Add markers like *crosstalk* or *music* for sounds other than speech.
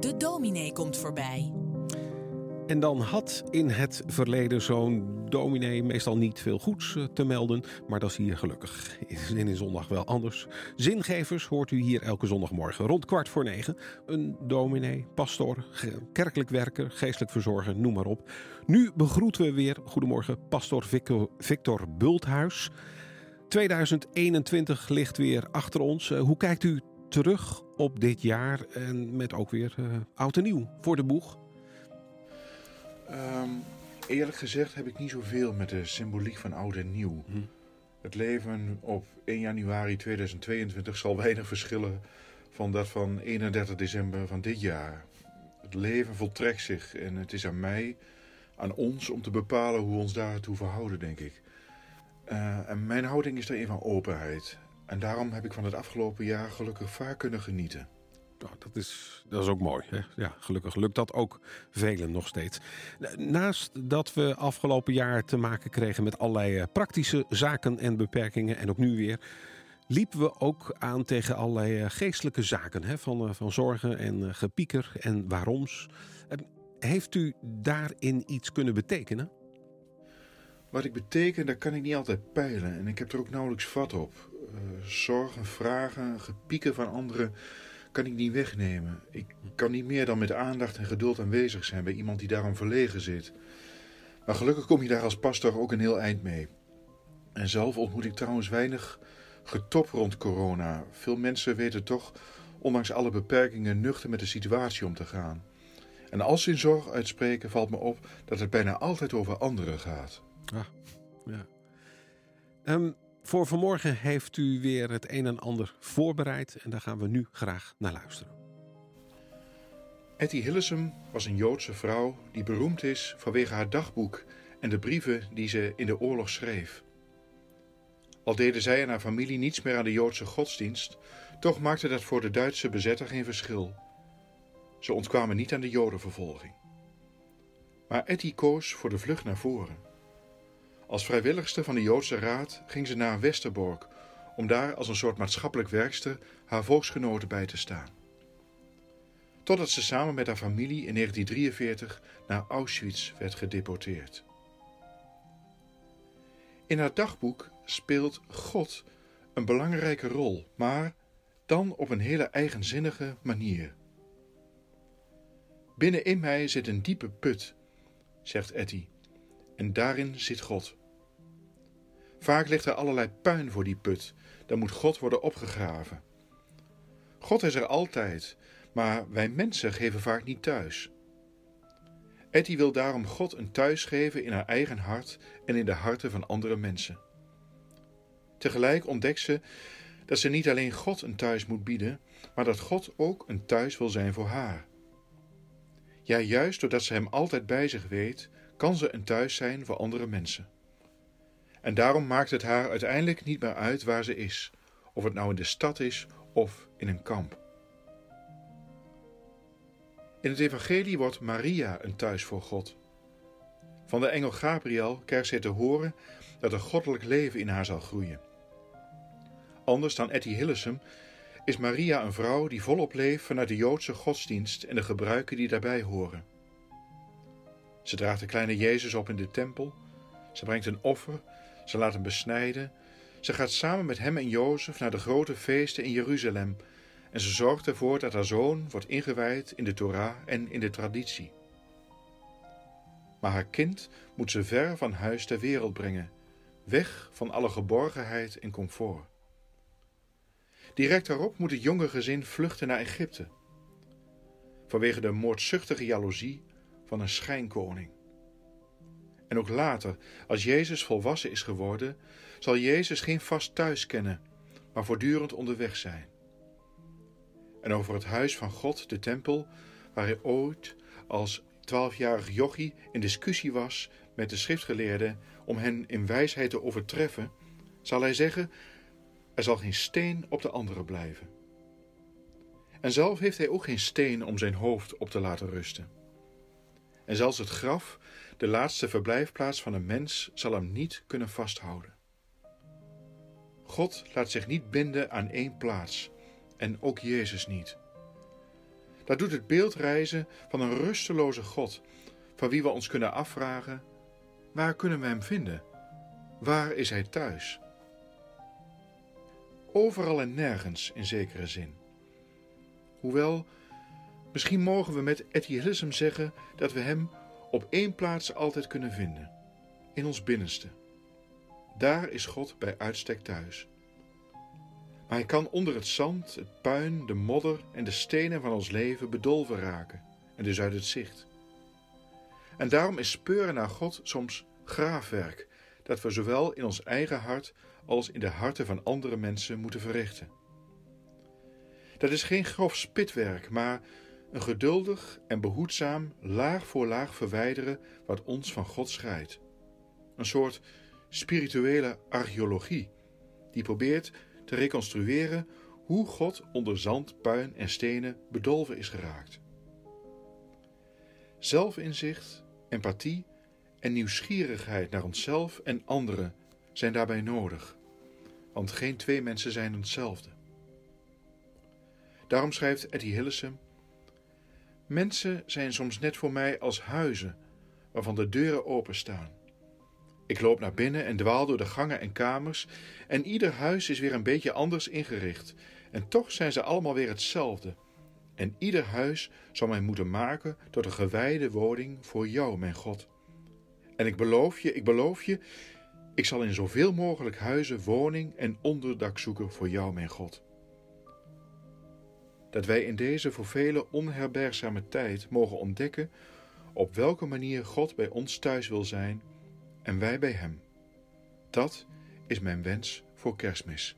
De dominee komt voorbij. En dan had in het verleden zo'n dominee meestal niet veel goeds eh, te melden. Maar dat is hier gelukkig in in zondag wel anders. Zingevers hoort u hier elke zondagmorgen rond kwart voor negen. Een dominee, pastor, kerkelijk werker, geestelijk verzorger, noem maar op. Nu begroeten we weer, goedemorgen, pastor Victor, Victor Bulthuis. 2021 ligt weer achter ons. Eh, hoe kijkt u terug op dit jaar en met ook weer uh, oud en nieuw voor de boeg? Um, eerlijk gezegd heb ik niet zoveel met de symboliek van oud en nieuw. Hm. Het leven op 1 januari 2022 zal *laughs* weinig verschillen van dat van 31 december van dit jaar. Het leven voltrekt zich en het is aan mij, aan ons, om te bepalen hoe we ons daartoe verhouden, denk ik. Uh, en mijn houding is daar een van openheid. En daarom heb ik van het afgelopen jaar gelukkig vaak kunnen genieten. Nou, dat, is, dat is ook mooi. Hè? Ja, gelukkig lukt dat ook velen nog steeds. Naast dat we afgelopen jaar te maken kregen met allerlei eh, praktische zaken en beperkingen, en ook nu weer, liepen we ook aan tegen allerlei eh, geestelijke zaken. Hè? Van, van zorgen en gepieker en waaroms. Heeft u daarin iets kunnen betekenen? Wat ik beteken, daar kan ik niet altijd peilen. En ik heb er ook nauwelijks vat op. Uh, zorgen, vragen, gepieken van anderen kan ik niet wegnemen. Ik kan niet meer dan met aandacht en geduld aanwezig zijn bij iemand die daarom verlegen zit. Maar gelukkig kom je daar als pastor ook een heel eind mee. En zelf ontmoet ik trouwens weinig getop rond corona. Veel mensen weten toch, ondanks alle beperkingen, nuchter met de situatie om te gaan. En als ze in zorg uitspreken, valt me op dat het bijna altijd over anderen gaat. Ah, ja. Um, voor vanmorgen heeft u weer het een en ander voorbereid en daar gaan we nu graag naar luisteren. Etty Hillesum was een Joodse vrouw die beroemd is vanwege haar dagboek en de brieven die ze in de oorlog schreef. Al deden zij en haar familie niets meer aan de Joodse godsdienst, toch maakte dat voor de Duitse bezetter geen verschil. Ze ontkwamen niet aan de Jodenvervolging. Maar Etty koos voor de vlucht naar voren. Als vrijwilligster van de Joodse Raad ging ze naar Westerbork om daar als een soort maatschappelijk werkster haar volksgenoten bij te staan. Totdat ze samen met haar familie in 1943 naar Auschwitz werd gedeporteerd. In haar dagboek speelt God een belangrijke rol, maar dan op een hele eigenzinnige manier. Binnenin mij zit een diepe put, zegt Etty, en daarin zit God. Vaak ligt er allerlei puin voor die put. Dan moet God worden opgegraven. God is er altijd, maar wij mensen geven vaak niet thuis. Etty wil daarom God een thuis geven in haar eigen hart en in de harten van andere mensen. Tegelijk ontdekt ze dat ze niet alleen God een thuis moet bieden, maar dat God ook een thuis wil zijn voor haar. Ja, juist doordat ze Hem altijd bij zich weet, kan ze een thuis zijn voor andere mensen. En daarom maakt het haar uiteindelijk niet meer uit waar ze is, of het nou in de stad is of in een kamp. In het Evangelie wordt Maria een thuis voor God. Van de engel Gabriel krijgt zij te horen dat een goddelijk leven in haar zal groeien. Anders dan Etty Hillesum is Maria een vrouw die volop leeft vanuit de Joodse godsdienst en de gebruiken die daarbij horen. Ze draagt de kleine Jezus op in de tempel, ze brengt een offer ze laat hem besnijden. Ze gaat samen met hem en Jozef naar de grote feesten in Jeruzalem en ze zorgt ervoor dat haar zoon wordt ingewijd in de Torah en in de traditie. Maar haar kind moet ze ver van huis ter wereld brengen, weg van alle geborgenheid en comfort. Direct daarop moet het jonge gezin vluchten naar Egypte, vanwege de moordzuchtige jaloezie van een schijnkoning. En ook later, als Jezus volwassen is geworden, zal Jezus geen vast thuis kennen, maar voortdurend onderweg zijn. En over het huis van God, de tempel, waar hij ooit als twaalfjarig jochie in discussie was met de schriftgeleerden om hen in wijsheid te overtreffen, zal hij zeggen: Er zal geen steen op de andere blijven. En zelf heeft hij ook geen steen om zijn hoofd op te laten rusten. En zelfs het graf de laatste verblijfplaats van een mens zal hem niet kunnen vasthouden. God laat zich niet binden aan één plaats en ook Jezus niet. Daar doet het beeld reizen van een rusteloze God, van wie we ons kunnen afvragen: waar kunnen we hem vinden? Waar is hij thuis? Overal en nergens in zekere zin. Hoewel, misschien mogen we met Etialism zeggen dat we hem op één plaats altijd kunnen vinden: in ons binnenste. Daar is God bij uitstek thuis. Maar hij kan onder het zand, het puin, de modder en de stenen van ons leven bedolven raken en dus uit het zicht. En daarom is speuren naar God soms graafwerk, dat we zowel in ons eigen hart als in de harten van andere mensen moeten verrichten. Dat is geen grof spitwerk, maar een geduldig en behoedzaam laag voor laag verwijderen wat ons van God scheidt. Een soort spirituele archeologie die probeert te reconstrueren hoe God onder zand, puin en stenen bedolven is geraakt. Zelfinzicht, empathie en nieuwsgierigheid naar onszelf en anderen zijn daarbij nodig, want geen twee mensen zijn hetzelfde. Daarom schrijft Eddie Hillesum: Mensen zijn soms net voor mij als huizen waarvan de deuren openstaan. Ik loop naar binnen en dwaal door de gangen en kamers en ieder huis is weer een beetje anders ingericht. En toch zijn ze allemaal weer hetzelfde. En ieder huis zal mij moeten maken tot een gewijde woning voor jou, mijn God. En ik beloof je, ik beloof je, ik zal in zoveel mogelijk huizen woning en onderdak zoeken voor jou, mijn God. Dat wij in deze voor velen onherbergzame tijd mogen ontdekken op welke manier God bij ons thuis wil zijn en wij bij Hem. Dat is mijn wens voor kerstmis.